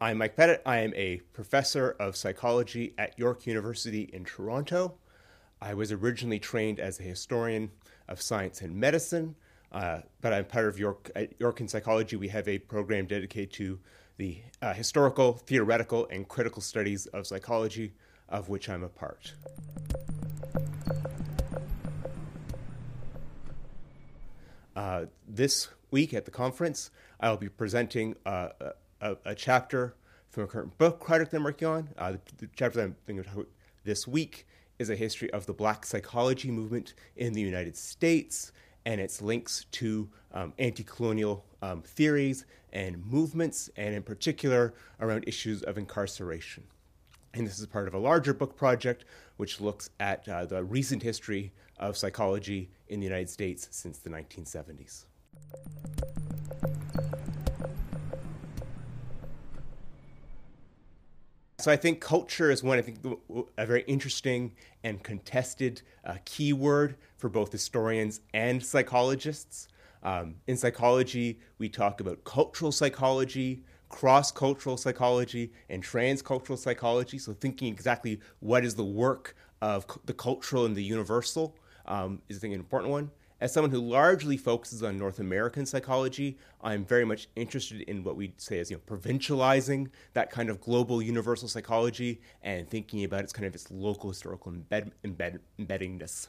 I'm Mike Pettit. I am a professor of psychology at York University in Toronto. I was originally trained as a historian of science and medicine, uh, but I'm part of York. At York in Psychology, we have a program dedicated to the uh, historical, theoretical, and critical studies of psychology, of which I'm a part. Uh, this week at the conference, I'll be presenting a, a, a, chapter from a current book project I'm working on. Uh, the, the, chapter that I'm thinking about this week is a history of the black psychology movement in the United States and its links to um, anti colonial um, theories and movements, and in particular around issues of incarceration. And this is part of a larger book project which looks at uh, the recent history of psychology in the United States since the 1970s. So I think culture is one, I think, a very interesting and contested uh, keyword for both historians and psychologists. Um, in psychology, we talk about cultural psychology, cross cultural psychology, and transcultural psychology. So, thinking exactly what is the work of the cultural and the universal um, is, I think, an important one. As someone who largely focuses on North American psychology, I'm very much interested in what we say as you know provincializing that kind of global universal psychology and thinking about its kind of its local historical embed, embed, embeddingness.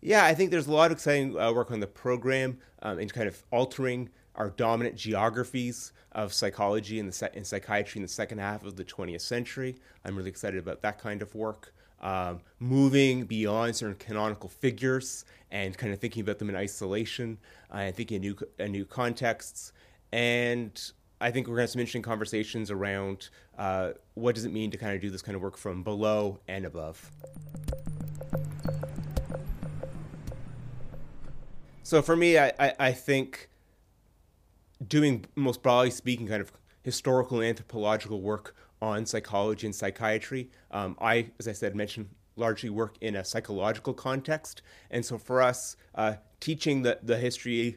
Yeah, I think there's a lot of exciting uh, work on the program um, in kind of altering our dominant geographies of psychology and, the, and psychiatry in the second half of the 20th century. I'm really excited about that kind of work. Um, moving beyond certain canonical figures and kind of thinking about them in isolation uh, and thinking in new, in new contexts. And I think we're going to have some interesting conversations around uh, what does it mean to kind of do this kind of work from below and above. So for me, I, I, I think doing most broadly speaking kind of historical and anthropological work on psychology and psychiatry. Um, I, as I said, mentioned largely work in a psychological context, and so for us, uh, teaching the the history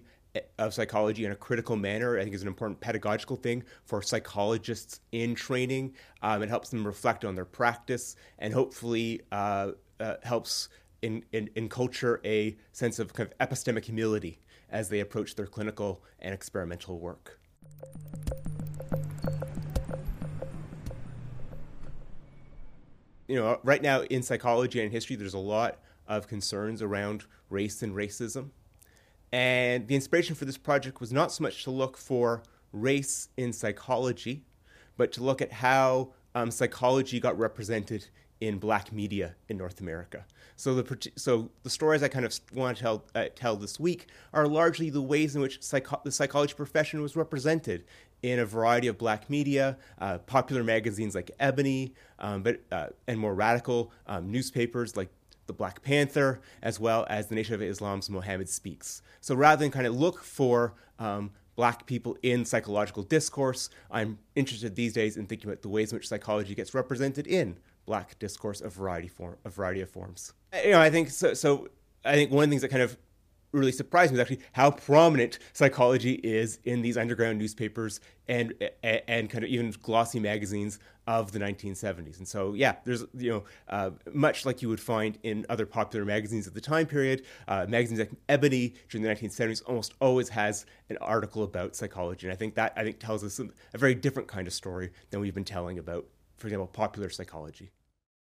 of psychology in a critical manner, I think, is an important pedagogical thing for psychologists in training. Um, it helps them reflect on their practice, and hopefully uh, uh, helps in, in, in culture a sense of kind of epistemic humility as they approach their clinical and experimental work. You know, right now in psychology and history, there's a lot of concerns around race and racism. And the inspiration for this project was not so much to look for race in psychology, but to look at how um, psychology got represented in black media in North America. So the so the stories I kind of want to tell uh, tell this week are largely the ways in which psycho- the psychology profession was represented in a variety of black media, uh, popular magazines like Ebony, um, but uh, and more radical um, newspapers like the Black Panther, as well as the Nation of Islam's Muhammad Speaks. So rather than kind of look for um, black people in psychological discourse, I'm interested these days in thinking about the ways in which psychology gets represented in black discourse of variety form a variety of forms. You know, I think so. So I think one of the things that kind of really surprised me is actually how prominent psychology is in these underground newspapers and and kind of even glossy magazines of the 1970s. And so, yeah, there's you know uh, much like you would find in other popular magazines of the time period. Uh, magazines like Ebony during the 1970s almost always has an article about psychology, and I think that I think tells us a very different kind of story than we've been telling about for example, popular psychology.